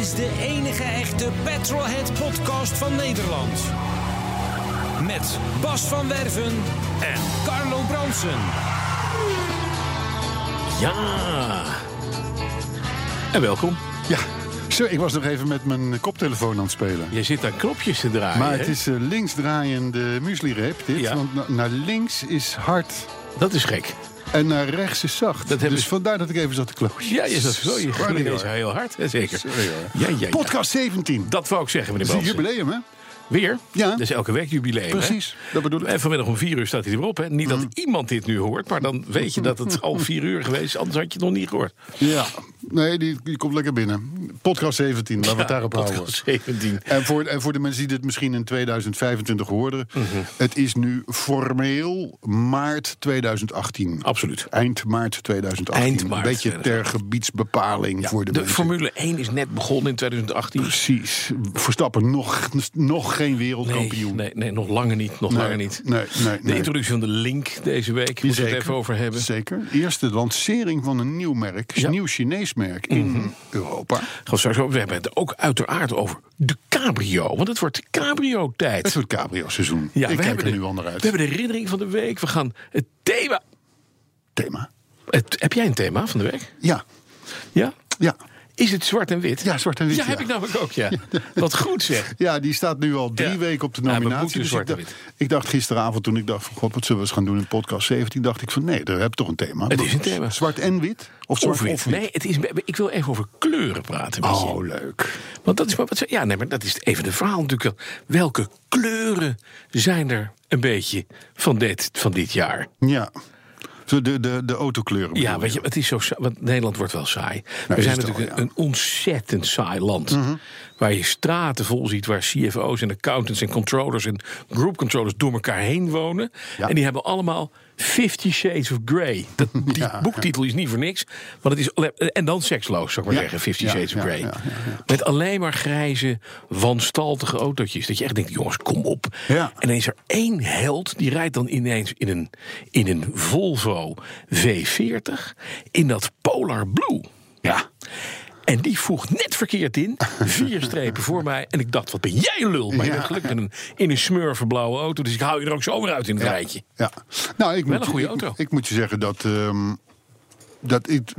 Is de enige echte Petrolhead podcast van Nederland. Met Bas van Werven en Carlo Bronsen. Ja. En welkom. Ja, zo, ik was nog even met mijn koptelefoon aan het spelen. Je zit aan knopjes te draaien. Maar hè? het is uh, linksdraaiende muesli-reep, dit. Ja. Want na- naar links is hard Dat is gek. En naar rechts is zacht. Dat dus vandaar dat ik even zat te kloppen. Ja, je zat zo. Je ging hoor. heel hard. hè, Zeker. Sorry. Ja, ja, ja. Podcast 17. Dat wou ik zeggen, meneer Dat is een jubileum, hè? Weer? Ja. Dat is elke week jubileum. hè? Precies, dat bedoel ik. En vanmiddag om vier uur staat hij erop. Hè? Niet dat iemand dit nu hoort, maar dan weet je dat het al vier uur geweest is. Anders had je het nog niet gehoord. Ja, nee, die, die komt lekker binnen. Podcast 17, laten we het daarop houden. Podcast 17. En voor, en voor de mensen die dit misschien in 2025 hoorden... Mhm. het is nu formeel maart 2018. Absoluut. Eind maart 2018. Eind maart Een beetje ter 2018. gebiedsbepaling voor de, De mensen. Formule 1 is net begonnen in 2018. Precies. Verstappen nog, nog geen wereldkampioen. Nee, nee, nee, nog langer niet. Nog Nee, langer niet. nee, nee, De introductie van de Link deze week. Moeten we het even over hebben. Zeker. Eerst de lancering van een nieuw merk, Ja. een nieuw Chinees merk in Mhm. Europa. Gaan we straks over. We hebben het ook uiteraard over de cabrio. Want het wordt cabrio-tijd. Het wordt cabrio-seizoen. Ja, ik we kijk er de- nu al naar uit. We hebben de herinnering van de week. We gaan het thema. Thema. Het, heb jij een thema van de week? Ja, Ja? ja. Is het zwart en wit? Ja, zwart en wit, Ja, ja. heb ik namelijk ook, ja. Wat goed zeg. Ja, die staat nu al drie Ja. weken op de we nominatie. dus ik, dacht, ik dacht gisteravond toen ik dacht van god, wat zullen we eens gaan doen in podcast 17? Dacht ik van nee, daar heb je toch een thema. Het is een thema. Zwart en wit? Of zwart Of wit. Nee, het is, ik wil even over kleuren praten met je. Oh, leuk. Want dat is maar wat ze- Ja, nee, maar dat is even de verhaal natuurlijk. Welke kleuren zijn er een beetje van dit, van dit jaar? Ja. Zo de, de, de autokleuren. Ja, weet je, het is zo saai, want Nederland wordt wel saai. We is zijn natuurlijk al, een, ja. Mhm. een ontzettend saai land. Waar je straten vol ziet waar CFO's en accountants en controllers en group controllers door elkaar heen wonen. Ja. En die hebben allemaal Fifty Shades of Grey. Dat, die Ja, boektitel is niet voor niks. Want het is, en dan seksloos, zou ik maar zeggen. Fifty Shades of Grey. Met alleen maar grijze, wanstaltige autootjes. Dat je echt denkt, jongens, kom op. En dan is er één held, die rijdt dan ineens in een, in een Volvo V40 in dat Polar Blue. Ja. En die voegt net verkeerd in. Vier strepen voor mij. En ik dacht, wat ben jij een lul? Maar je bent gelukkig in een, in een smurvenblauwe auto. Dus ik hou je er ook zomaar uit in het rijtje. Ja, nou, ik Wel moet, een goede auto. Ik, moet je zeggen dat. ehm, dat ik,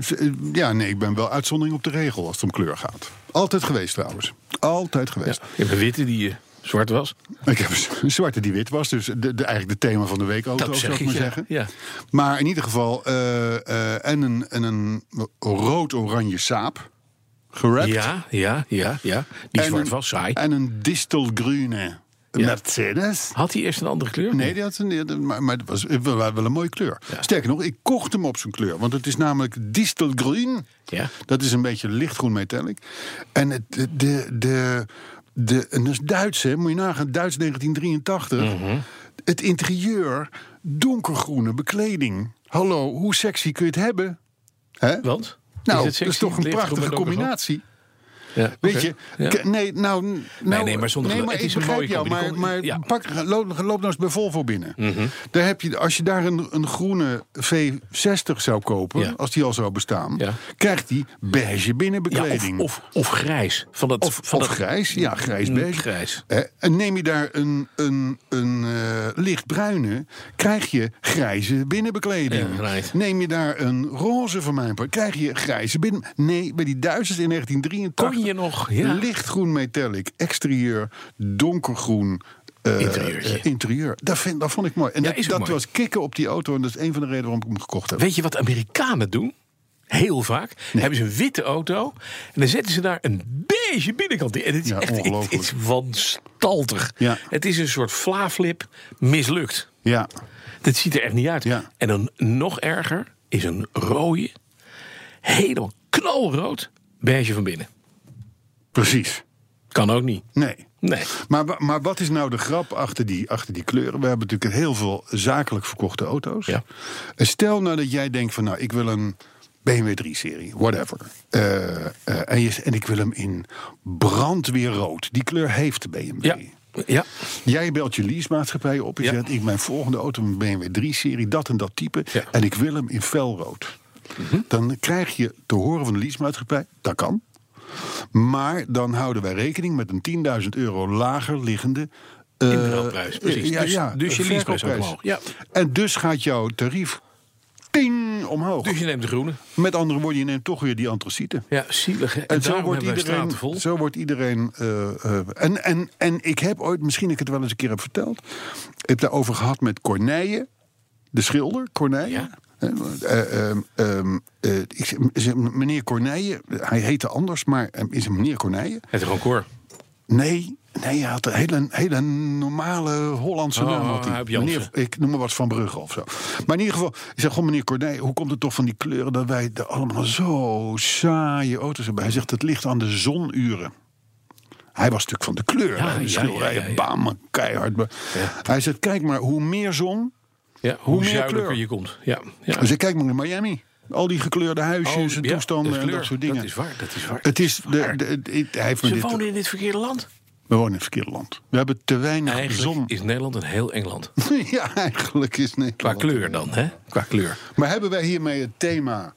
ja, nee, ik ben wel uitzondering op de regel als het om kleur gaat. Altijd geweest trouwens. Altijd geweest. Je hebt een witte die eh, zwart was. Ik heb een zwarte die wit was, dus de, de, eigenlijk de thema van de week auto, zou ik maar ja. zeggen. Ja. Maar in ieder geval, eh, eh, en een, en een rood-oranje saap, gerapt. Ja, ja, ja, ja. Die En zwart een- was, saai. En een distelgroene Ja. Mercedes. Had hij eerst een andere kleur? Nee, die had een, maar, maar het was wel, een mooie kleur. Ja. Sterker nog, ik kocht hem op zijn kleur. Want het is namelijk distelgroen. Ja. Dat is een beetje lichtgroen metallic. En het, de, de, de, de, en dat is Duits, hè? Moet je nagaan, Duits 1983. Mhm. Het interieur, donkergroene bekleding. Hallo, hoe sexy kun je het hebben? Hè? Want? Nou, dat is toch een prachtige combinatie. Ja, Weet je, Ja. nee, nou, nou, Nee, nee, maar zonder geluk. maar Het is ik een mooie jou, maar, maar ja. pak, loop, loop nou eens bij Volvo binnen. Mhm. Daar heb je, als je daar een, een groene V60 zou kopen, als die al zou bestaan, krijgt die beige binnenbekleding. of, of, of grijs. Van dat, Of- van of dat, grijs, ja, grijs Mm, beige. grijs. Eh, en neem je daar een, een, een eh, lichtbruine, krijg je grijze binnenbekleding. Right. Neem je daar een roze van mijn part, krijg je grijze binnen. Nee, bij die Duitsers in 1983. Je nog, ja. Lichtgroen metallic, exterieur, donkergroen. eh, eh, interieur. Dat, vind, dat vond ik mooi. En Ja, dat, mooi. was kicken op die auto. En dat is een van de redenen waarom ik hem gekocht heb. Weet je wat Amerikanen doen? Heel vaak. Hebben ze een witte auto. En dan zetten ze daar een beige binnenkant in. En het is Ja, echt het is wanstaltig. Ja. Het is een soort flaflip mislukt. Ja, Dat ziet er echt niet uit. Ja. En dan nog erger is een rode, helemaal knalrood, beige van binnen. Precies. Kan ook niet. Nee. Nee. Maar, maar wat is nou de grap achter die, achter die kleuren? We hebben natuurlijk heel veel zakelijk verkochte auto's. Ja. En stel nou dat jij denkt van nou, ik wil een BMW 3-serie, whatever. Eh, eh, en, je, en ik wil hem in brandweerrood. Die kleur heeft de BMW. Ja. Ja. Jij belt je leasemaatschappij op en Ja. zegt... ik mijn volgende auto een BMW 3-serie, dat en dat type... Ja. Mhm. en ik wil hem in felrood. Dan krijg je te horen van de leasemaatschappij, dat kan. Maar dan houden wij rekening met een 10.000 euro lager liggende... Inruilprijs, precies. ja, Dus- ja, dus je een leaseprijs ook omhoog. Ja. En dus gaat jouw tarief ting omhoog. Dus je neemt de groene. Met andere woorden, je neemt toch weer die antracieten. Ja, zielig. En, En zo wordt, iedereen, vol. zo wordt iedereen. eh, eh, en, en, en ik heb ooit, misschien ik het wel eens een keer heb verteld. Ik heb daarover gehad met Corneille, de schilder Corneille. Ja. Eh, eh, ehm, ehm, eh, ik meneer Corneille, hij heette anders, maar is een meneer Corneille? Het is gewoon koor. Nee, nee, hij had een hele, hele normale Hollandse Oh, naam. Had hij. Meneer, ik noem maar wat van Brugge of zo. Maar in ieder geval, ik zeg gewoon meneer Corneille, hoe komt het toch van die kleuren dat wij er allemaal zo saaie auto's hebben? Hij zegt het ligt aan de zonuren. Hij was natuurlijk van de kleur. Ja, de ja, schilderijen, ja, ja, ja. bam, keihard. Hij zegt, kijk maar, hoe meer zon. Ja, hoe Hoe meer zuidelijker kleur. je komt. Ja, ja. Dus ik kijk maar in Miami. Al die gekleurde huisjes Oh, en ja, toestanden de en kleur. dat soort dingen. Dat is waar, dat is waar. Het is, de, hij heeft me Ze dit, wonen in dit verkeerde land. we wonen in het verkeerde land. We hebben te weinig Eigenlijk zon. is Nederland een heel eng land. ja, eigenlijk is Nederland. Qua kleur dan, hè? Qua kleur. Maar hebben wij hiermee het thema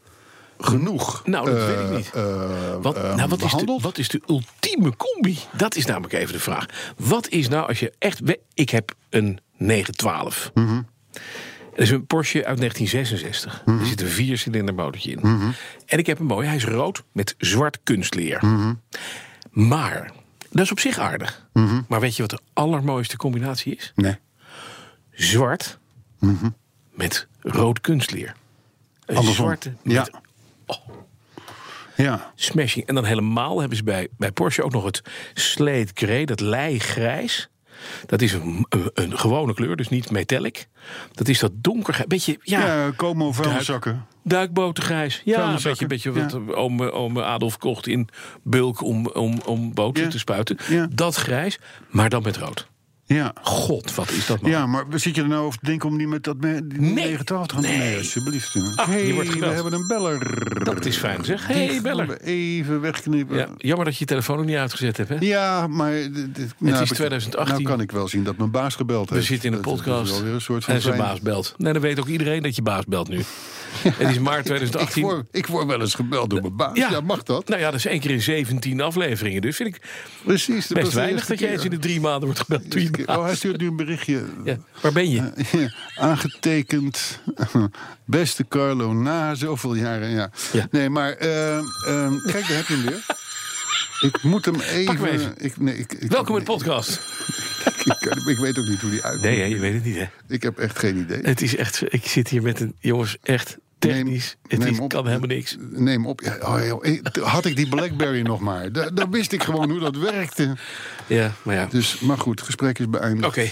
genoeg? Nou, dat eh, weet ik niet. eh, Wat, eh, nou, wat, is de, wat is de ultieme combi? Dat is namelijk even de vraag. Wat is nou als je echt... Ik heb een 912. Mhm. Dat is een Porsche uit 1966. Mhm. Er zit een viercilinder motortje in. En ik heb een mooi. Hij is rood met zwart kunstleer. Mhm. Maar, dat is op zich aardig. Maar weet je wat de allermooiste combinatie is? Nee. Zwart Mhm. met rood kunstleer. Een Andersom. zwarte Ja. met Ja. smashing. En dan helemaal hebben ze bij, bij Porsche ook nog het slate grey, dat leigrijs. Dat is een, een, een gewone kleur, dus niet metallic. Dat is dat donker, beetje, ja, Ja, over vuilniszakken. duikbotengrijs. Ja, een beetje, beetje wat oom, oom Adolf kocht in bulk om, om, om boter Ja. te spuiten. Ja. Dat grijs, maar dan met rood. Ja. God, wat is dat man. Ja, maar zit je er nou over te denken om die met dat me- die Nee. 912 te gaan? Nee. Nee, alsjeblieft. Ah, hey, we hebben een beller. Dat is fijn zeg. Die hey, beller. we Even wegknippen. Ja, jammer dat je je telefoon nog niet uitgezet hebt, hè? Ja, maar d- d- nou ik- 2018. Nou kan ik wel zien dat mijn baas gebeld We heeft. zitten in is podcast wel weer een soort van en zijn baas belt. Nee, dan weet ook iedereen dat je baas belt nu. Het is maart Ik 2018. word, ik word wel eens gebeld door mijn baas. Ja, mag dat? Nou ja, dat is één keer in 17 afleveringen. Dus vind ik Precies. dat best weinig dat jij eens in de drie maanden wordt gebeld door je keer. Oh, hij baas. stuurt nu een berichtje. Ja, waar ben je? Aangetekend. Beste Carlo, na zoveel jaren. Ja. Nee, maar ehm, ehm, kijk, daar heb je hem weer. Ik moet hem even. hem even. Ik, nee, ik, ik, Welkom in de podcast. Ik, ik, ik weet ook niet hoe die uitkomt. Nee, hè, je weet het niet, hè? Ik heb echt geen idee. Het is echt... Ik zit hier met een... Jongens, echt technisch. het neem is, op. kan helemaal niks. Neem op. Ja, oh, joh, had ik die Blackberry nog maar. Da- Dan wist ik gewoon hoe dat werkte. Ja, maar ja. Dus, maar goed, het gesprek is beëindigd. Oké,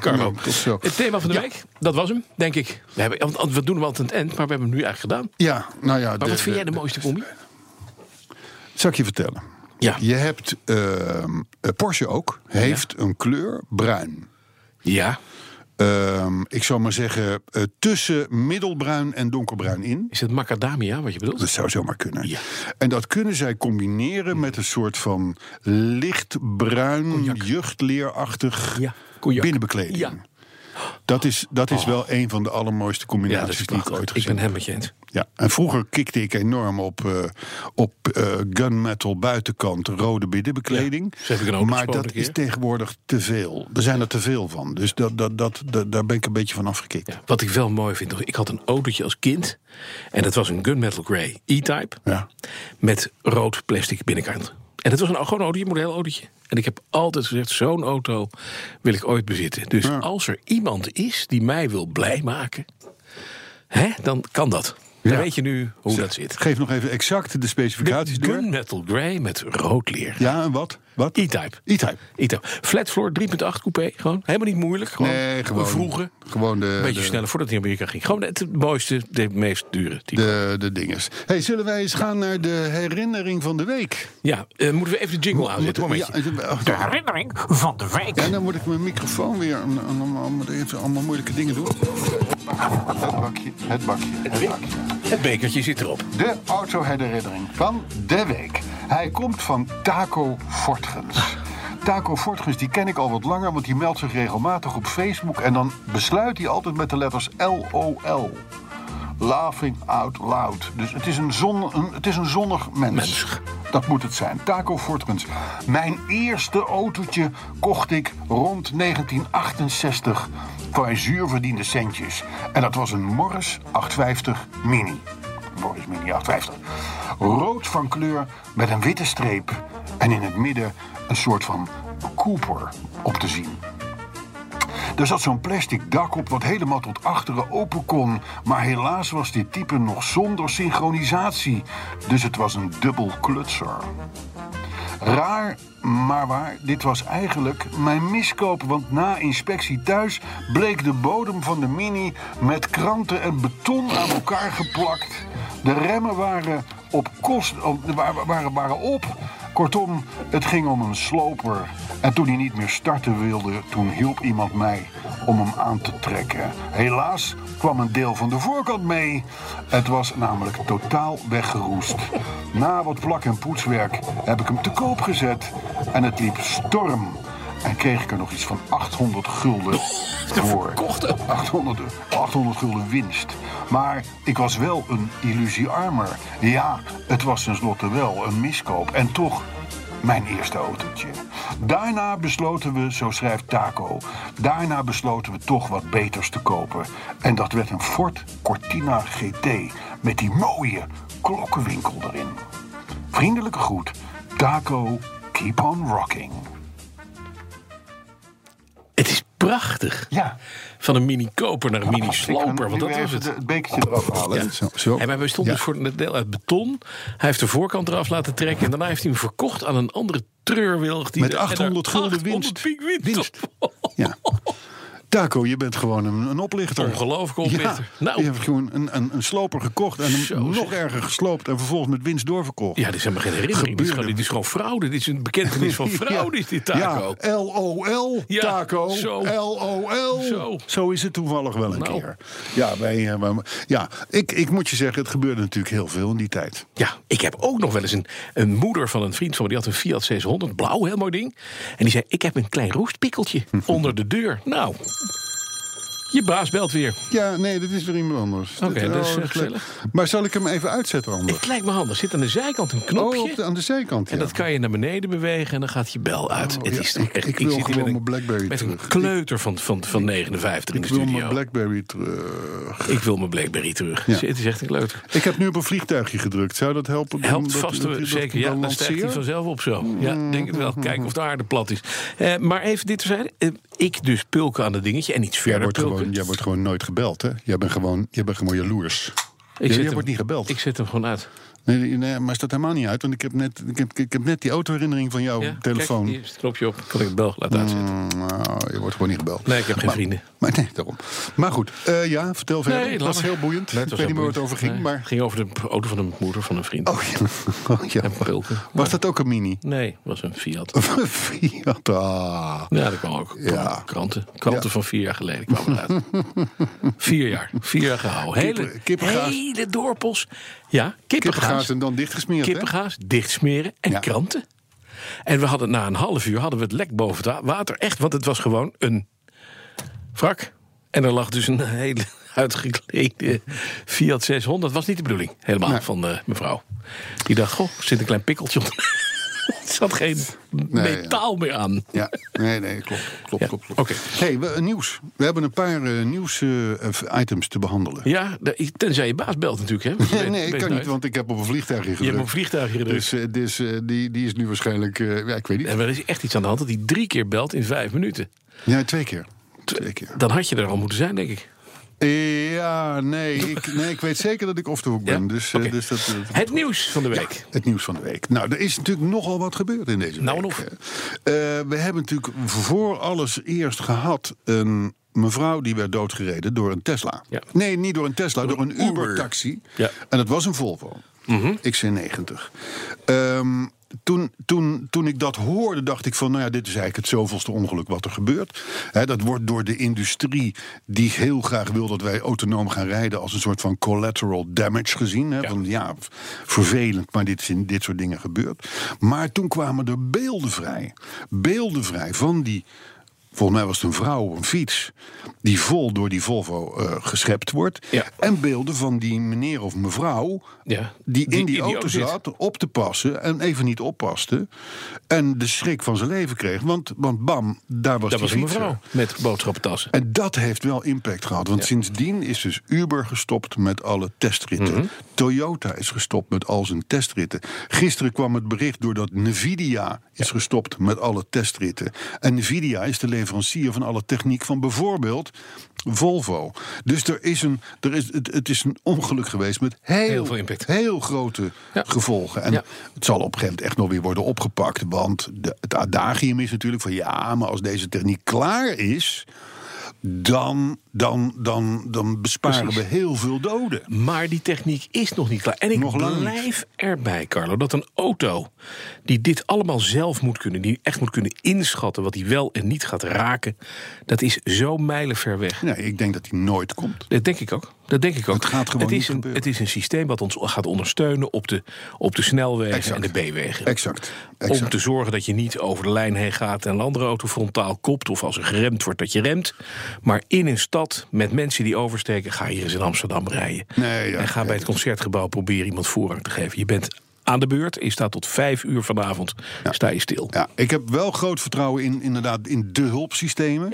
Carlo. Nou, tot zo. Het thema van de week, dat was hem, denk ik. We, hebben, we doen hem altijd aan het eind, maar we hebben hem nu eigenlijk gedaan. Ja, nou ja. Maar wat vind jij de mooiste combi? Zal ik je vertellen? Ja. Je hebt eh, Porsche ook, heeft een kleur bruin. Ja. Ehm, ik zou maar zeggen eh, tussen middelbruin en donkerbruin in. Is het macadamia wat je bedoelt? Dat zou zomaar kunnen. Ja. En dat kunnen zij combineren met een soort van lichtbruin, juchtleerachtig Ja, cognac. binnenbekleding. Ja. Dat is, dat is wel een van de allermooiste combinaties die ik ooit Ik gezien ben heb. hem met je eens. Ja, en vroeger kikte ik enorm op, eh, op eh, gunmetal buitenkant, rode binnenbekleding. Ja, heb ik een maar dat is tegenwoordig te veel. Er zijn er te veel van. Dus dat, dat, dat, dat- daar ben ik een beetje van afgekikt. Ja, wat ik wel mooi vind, ik had een autootje als kind. En dat was een Gunmetal Grey E-Type. Ja. Met rood plastic binnenkant. En het was een gewoon een model autootje. En ik heb altijd gezegd, zo'n auto wil ik ooit bezitten. Dus Ja. als er iemand is die mij wil blij maken, hè, dan kan dat. Dan Ja. weet je nu hoe dat zit. Geef nog even exact de De specificaties door. gunmetal grey met rood leer. Ja, en wat? Wat? E-type. E-Type. E-type. Flat floor 3.8 coupé. Gewoon helemaal niet moeilijk. Gewoon Nee, gewoon. vroege. Gewoon de, Een beetje de, sneller voordat hij naar Amerika ging. Gewoon het mooiste, de meest dure type. de, de dinges. Hey, zullen wij eens gaan naar de herinnering van de week? Ja, eh, moeten we even de jingle aanzetten? Momentje. Ja, oh, De herinnering van de week. ja, dan moet ik mijn microfoon weer en- en allemaal, even allemaal moeilijke dingen doen. Het bakje, het bakje, het bakje. Het bekertje zit erop. De autoherinnering van de week. Hij komt van Taco Fortgens. Taco Fortgens, die ken ik al wat langer, want die meldt zich regelmatig op Facebook. En dan besluit hij altijd met de letters LOL. Laughing out loud. Dus het is een, zon, een, het is een zonnig mens. Mens. Dat moet het zijn. Taco Fortgens. Mijn eerste autootje kocht ik rond 1968 voor zuur verdiende centjes. En dat was een Morris 850 Mini. Morris Mini 850. Rood van kleur met een witte streep. En in het midden een soort van Cooper op te zien. Er zat zo'n plastic dak op wat helemaal tot achteren open kon. Maar helaas was dit type nog zonder synchronisatie. Dus het was een dubbel klutser. Raar, maar waar, dit was eigenlijk mijn miskoop. Want na inspectie thuis bleek de bodem van de Mini met kranten en beton aan elkaar geplakt. De remmen waren op kost, waren, waren, waren op. Kortom, het ging om een sloper. En toen hij niet meer starten wilde, toen hielp iemand mij om hem aan te trekken. Helaas kwam een deel van de voorkant mee. Het was namelijk totaal weggeroest. Na wat plak- en poetswerk heb ik hem te koop gezet. En het liep storm. En kreeg ik er nog iets van 800 gulden voor. 800, 800 gulden winst. Maar ik was wel een illusiearmer. Ja, het was tenslotte wel een miskoop. En toch mijn eerste autootje. Daarna besloten we, zo schrijft Taco, daarna besloten we toch wat beters te kopen. En dat werd een Ford Cortina GT met die mooie klokkenwinkel erin. Vriendelijke groet, Taco, keep on rocking. Het is prachtig. Ja, Van een mini koper naar een mini sloper. Want dat was het. het bekertje eraf halen. Ja. Zo, zo. En hij stond Ja. dus voor een deel uit beton. Hij heeft de voorkant eraf laten trekken. En daarna heeft hij hem verkocht aan een andere treurwilg. Die Met er- en er 800 gulden 800 winst. winst. Winst. Ja. Taco, je bent gewoon een, een oplichter. Ongelooflijk oplichter. Ja, Nou. Je hebt gewoon een, een, een sloper gekocht en hem Zo nog erger gesloopt en vervolgens met winst doorverkocht. Ja, dit is helemaal geen herinnering. Dit is, gewoon, dit is gewoon fraude. Dit is een bekentenis van fraude, is dit taco. Ja, LOL, Ja, taco. zo. LOL. Zo. Zo is het toevallig wel een Nou. keer. Ja, wij, eh, wij- ja ik, ik moet je zeggen, het gebeurde natuurlijk heel veel in die tijd. Ja, ik heb ook nog wel eens een, een moeder van een vriend van me. Die had een Fiat 600, blauw, heel mooi ding. En die zei, ik heb een klein roestpikkeltje onder de deur. Nou, je baas belt weer. Ja, nee, dat is weer iemand anders. Oké, Dat- dat is, oh, eh, gezellig. Maar zal ik hem even uitzetten anders? Het lijkt me handig. Zit aan de zijkant een knopje. Oh, de, aan de zijkant. En ja. dat kan je naar beneden bewegen en dan gaat je bel uit. Oh, het ja, is ik- echt, ik wil gewoon met mijn Blackberry Met een terug. kleuter van, van, van 59 in Ik de wil studio. mijn Blackberry terug. Ik wil mijn Blackberry terug. Ja. Het is echt een kleuter. Ik heb nu op een vliegtuigje gedrukt. Zou dat helpen? Helpt Dat- vast dat- dat- zeker. Ja, dan stijgt hij vanzelf op zo. Ja, denk het wel. Kijken of de aarde plat is. Eh, maar even dit te zijn. ik dus pulken aan het dingetje en iets verder pulken. Gewoon, jij wordt gewoon nooit gebeld, hè? Jij bent gewoon, jij bent gewoon jaloers. Ik jij zet jij hem- wordt niet gebeld. Ik zet hem gewoon uit. Nee, nee, maar staat helemaal niet uit. Want ik heb net, ik heb, ik heb net die autoherinnering van jouw Ja, telefoon. Kijk, hier knopje op. Kan ik het bel laten uitzetten. Mm, nou, je wordt gewoon niet gebeld. Nee, ik heb geen vrienden. Maar nee, daarom. Maar goed, eh, ja, vertel verder. Nee, dat laat was heel boeiend. Nee, het ik was weet niet meer heel waar het over ging. Nee, Maar... Het ging over de auto van een moeder van een vriend. Oh ja. Oh, ja. En pulken. Was dat ook een mini? Nee, het was een Fiat. Fiat. Ah. Ja, dat kwam ook. Ja. Kranten. Kranten Ja. van vier jaar geleden kwamen eruit. vier jaar. Vier jaar gehouden. Hele, Kippen- kippengaas. hele dorpels. Ja, Kippengaas kippengaas. en dan dichtgesmeerd, hè? Kippengaas, dichtsmeren en Ja. kranten. En we hadden na een half uur hadden we het lek boven het wa- water. Echt, want het was gewoon een wrak. En er lag dus een hele uitgeklede Fiat 600. Dat was niet de bedoeling, helemaal, Nee. van de mevrouw. Die dacht, goh, er zit een klein pikkeltje onder. er zat geen metaal meer aan. Ja, nee, nee, klopt. klopt, Ja, klopt, klopt. oké. hey, we, nieuws. We hebben een paar eh, nieuws-items te behandelen. Ja, tenzij je baas belt natuurlijk. Hè? Nee, nee, ik kan niet, want ik heb op een vliegtuigje Je hebt gedrukt. op een vliegtuigje gedrukt. Dus, eh, dus eh, die, die is nu waarschijnlijk, eh, ja, ik weet niet. En er is echt iets aan de hand dat hij drie keer belt in vijf minuten. Ja, twee keer. Twee keer. Dan had je er al moeten zijn, denk ik. Ja, nee ik, nee, ik weet zeker dat ik off the hook ben. Ja? Dus, eh, dus dat, dat- Het nieuws van de week. het nieuws van de week. Nou, er is natuurlijk nogal wat gebeurd in deze Nou, week. nog. Eh, we hebben natuurlijk voor alles eerst gehad een mevrouw die werd doodgereden door een Tesla. Ja. Nee, niet door een Tesla, door, een Uber. Uber-taxi. Ja. En dat was een Volvo. XC90. Ehm, toen, toen, toen ik dat hoorde, dacht ik van, nou ja, dit is eigenlijk het zoveelste ongeluk wat er gebeurt. Dat wordt door de industrie, die heel graag wil dat wij autonoom gaan rijden, als een soort van collateral damage gezien. Ja. Van ja, vervelend, maar dit in dit soort dingen gebeurd. Maar toen kwamen er beelden vrij. Beelden vrij van die. Volgens mij was het een vrouw op een fiets. die vol door die Volvo eh, geschept wordt. Ja. En beelden van die meneer of mevrouw. Ja, die, die in die, auto zat op te passen. en even niet oppaste. En de schrik van zijn leven kreeg. Want, want bam, daar was Dat die was een mevrouw met boodschappentassen. En dat heeft wel impact gehad. Want sindsdien is dus Uber gestopt met alle testritten. Mhm. Toyota is gestopt met al zijn testritten. Gisteren kwam het bericht doordat Nvidia is gestopt met alle testritten. En Nvidia is de leverancier van alle techniek van bijvoorbeeld Volvo. Dus er is een, er is, het, het is een ongeluk geweest met heel, Heel veel impact. heel grote Ja. gevolgen. En Ja. het zal op een gegeven moment echt nog weer worden opgepakt. Want de, het adagium is natuurlijk van ja, maar als deze techniek klaar is. Dan, dan, dan, dan besparen Precies. we heel veel doden. Maar die techniek is nog niet klaar. En ik Nog blijf erbij, Carlo, dat een auto die dit allemaal zelf moet kunnen, die echt moet kunnen inschatten wat hij wel en niet gaat raken, dat is zo mijlenver weg. Nee, ik denk dat die nooit komt. Dat denk ik ook. Dat denk ik ook. Het gaat gewoon het is niet een, gebeuren. Het is een systeem wat ons gaat ondersteunen op de, op de snelwegen Exact. en de B-wegen. Exact. Om exact. te zorgen dat je niet over de lijn heen gaat en een andere auto frontaal kopt. Of als er geremd wordt dat je remt. Maar in een stad met mensen die oversteken, ga hier eens in Amsterdam rijden. Nee, ja, en ga bij het concertgebouw proberen iemand voorrang te geven. Je bent aan de beurt. Je staat tot vijf uur vanavond. Sta je stil. Ja, ik heb wel groot vertrouwen in, inderdaad, in de hulpsystemen.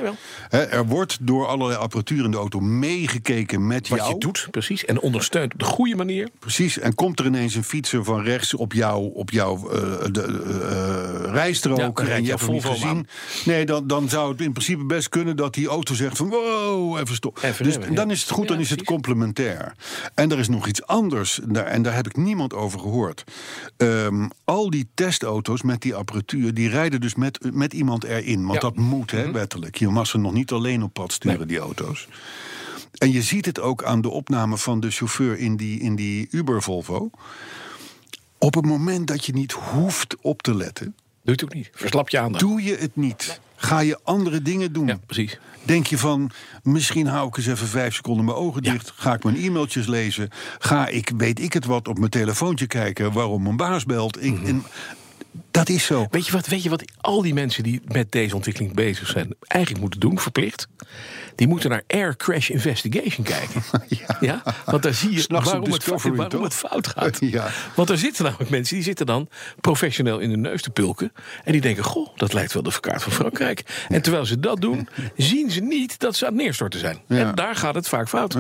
Er wordt door allerlei apparatuur in de auto meegekeken met Wat jou. je doet, precies. En ondersteunt op de goede manier. Precies, en komt er ineens een fietser van rechts op jou, op jouw eh, de, eh, rijstrook Ja, en je jouw hebt hem niet gezien. Nee, dan, dan zou het in principe best kunnen dat die auto zegt van wow, even stop. Even dus dan is het goed, dan is het complementair. En er is nog iets anders, en daar heb ik niemand over gehoord. Ehm, al die testauto's met die apparatuur, die rijden dus met, met iemand erin. Want Ja. Mhm. dat moet, hè, wettelijk. Je mag ze nog niet alleen op pad sturen, Nee. die auto's. En je ziet het ook aan de opname van de chauffeur in die, in die Uber Volvo. Op het moment dat je niet hoeft op te letten, Doe het ook niet. Verslap je aandacht. doe je het niet. Ga je andere dingen doen. Ja, precies. Denk je van, misschien hou ik eens even vijf seconden mijn ogen Ja. dicht. Ga ik mijn e-mailtjes lezen. Ga ik, weet ik het wat, op mijn telefoontje kijken waarom mijn baas belt. Ik, Mhm. en, dat is zo. Weet je, wat, weet je wat al die mensen die met deze ontwikkeling bezig zijn... eigenlijk moeten doen, verplicht? Die moeten naar Air Crash Investigation kijken. Ja. Want daar zie je waarom, het, fout- waarom het fout gaat. Ja. Want er zitten namelijk mensen die zitten dan professioneel in de neus te pulken. En die denken, goh, dat lijkt wel de verkaart van Frankrijk. En terwijl ze dat doen, zien ze niet dat ze aan het neerstorten zijn. Ja. En daar gaat het vaak fout.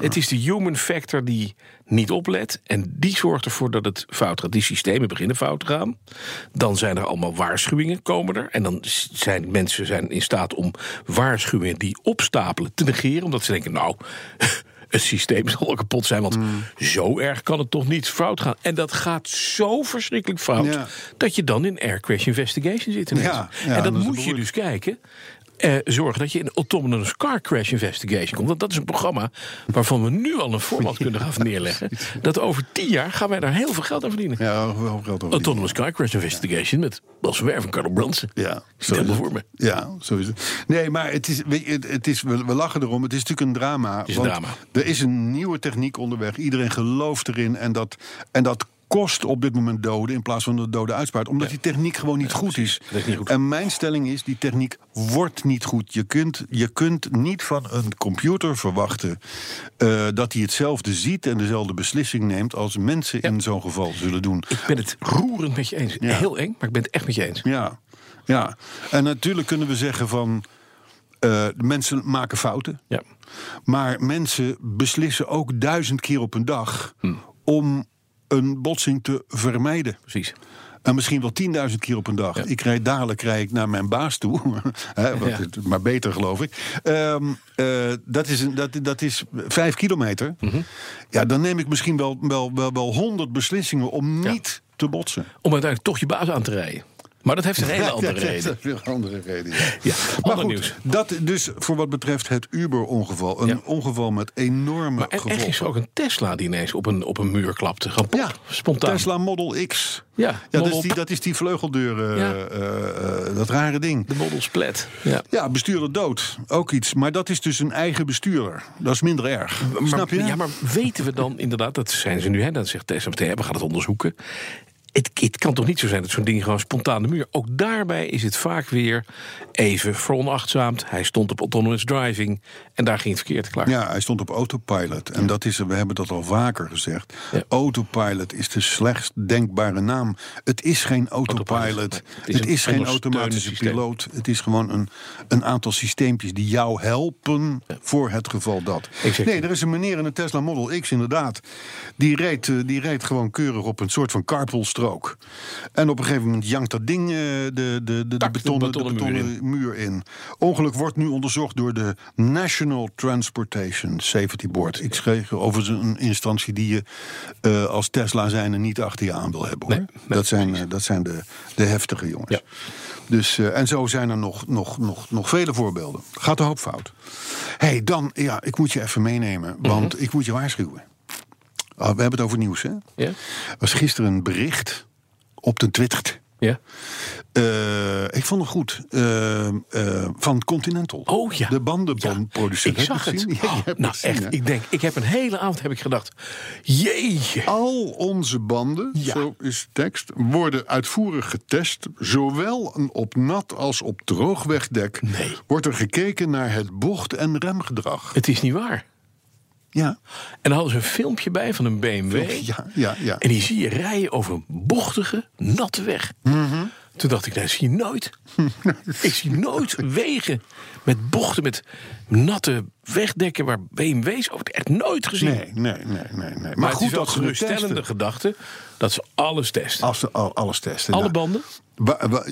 Het is de human factor die niet oplet. En die zorgt ervoor dat het fout gaat. Die systemen beginnen fout te gaan. Dan zijn er allemaal waarschuwingen komen er. En dan zijn mensen zijn in staat om waarschuwingen die opstapelen te negeren. Omdat ze denken, nou... Het systeem zal wel kapot zijn, want Hmm. zo erg kan het toch niet fout gaan. En dat gaat zo verschrikkelijk fout Ja. dat je dan in Air Crash Investigation zit. Ja, ja, en dat moet je dus kijken. Eh, zorgen dat je in Autonomous Car Crash Investigation komt. Want dat is een programma waarvan we nu al een format kunnen gaan neerleggen. Dat over tien jaar gaan wij daar heel veel geld aan verdienen. Ja, geld over. Autonomous Car Crash Investigation met Bas Werf en Carlo Bransen. Ja, Stel me voor me. Ja, het. Nee, maar het is, weet je, het, is, we, we lachen erom. Het is natuurlijk een drama. is een drama. Er is een nieuwe techniek onderweg. Iedereen gelooft erin. En dat, en dat kost op dit moment doden in plaats van dat doden uitspaart. Omdat die techniek gewoon niet goed is. Niet goed. En mijn stelling is, die techniek wordt niet goed. Je kunt, je kunt niet van een computer verwachten... eh, dat hij hetzelfde ziet en dezelfde beslissing neemt... als mensen in zo'n geval zullen doen. Ik ben het roerend met je eens. Heel eng, maar ik ben het echt met je eens. Ja, ja. En natuurlijk kunnen we zeggen van... eh, mensen maken fouten. Ja. Maar mensen beslissen ook duizend keer op een dag... Hm. om een botsing te vermijden. Precies. En misschien wel 10.000 keer op een dag. Ik rijd dadelijk rijd ik naar mijn baas toe. Hè, wat Ja. Maar beter geloof ik. Ehm, eh, dat, is een, dat, dat is vijf kilometer. Mhm. Ja, dan neem ik misschien wel, wel, wel, wel 100 beslissingen om niet te botsen. Om uiteindelijk toch je baas aan te rijden. Maar dat heeft een hele andere Ja, reden. Dat is weer een andere reden. Ja. Ja, Maar goed, nieuws. dat dus voor wat betreft het Uber-ongeval. Een Ja. ongeval met enorme Maar er, er is ook een Tesla die ineens op een, op een muur klapte. Ja, spontaan. Tesla Model X. Ja, Ja, dat is die, dat is die vleugeldeur, eh, eh, eh, dat rare ding. De Model Splat. Ja. Ja, bestuurder dood. Ook iets. Maar dat is dus een eigen bestuurder. Dat is minder erg. Maar, Snap je? Ja, maar weten we dan inderdaad, dat zijn ze nu, hè, dat zegt Tesla meteen, we gaan het onderzoeken. Het, het kan toch niet zo zijn dat zo'n ding gewoon spontaan de muur. Ook daarbij is het vaak weer even veronachtzaamd. Hij stond op autonomous driving en daar ging het verkeerd klaar. Ja, hij stond op autopilot. En dat is, we hebben dat al vaker gezegd. Ja. Autopilot is de slechtst denkbare naam. Het is geen autopilot. Autopilot, nee. Het Het is, is een geen automatische systeem. piloot. Het is gewoon een, een aantal systeempjes die jou helpen voor het geval dat. Exact. Nee, er is een meneer in een Tesla Model X inderdaad. Die reed, eh, die reed gewoon keurig op een soort van En op een gegeven moment jankt dat ding eh, de, de, de, de, Tak, betonnen, de betonnen muur in. Ongeluk wordt nu onderzocht door de National Transportation Safety Board. Ik schreef over een instantie die je eh, als Tesla zijn en niet achter je aan wil hebben. Hoor. Nee, nee, dat zijn, eh, dat zijn de, de heftige jongens. Ja. Dus, en zo zijn er nog, nog, nog, nog vele voorbeelden. Gaat de hoop fout. hey, dan, ja, ik moet je even meenemen, want Mhm. ik moet je waarschuwen. Ah, we hebben het over nieuws, hè? Ja? Er was gisteren een bericht op de Twitter. Ja? Eh, ik vond het goed. Eh, eh, van Continental. Oh ja. De bandenproducent. Ik Heb je zag het. Ja, Oh, nou het echt, ik denk, ik heb een hele avond heb ik gedacht, jeetje. Al onze banden, Ja. zo is de tekst, worden uitvoerig getest. Zowel op nat als op droogwegdek. Nee. Wordt er gekeken naar het bocht- en remgedrag. Het is niet waar. Ja, En dan hadden ze een filmpje bij van een BMW. ja, ja. ja. En die zie je rijden over een bochtige, natte weg. Mhm. Toen dacht ik, nou, dat zie je nooit. ik zie nooit wegen met bochten, met natte wegdekken... waar BMW's over echt nooit gezien. Nee, nee, nee, nee. nee. Maar, goed dat geruststellende testen. gedachte dat ze alles testen. Als ze al, alles testen. Alle Nou, banden?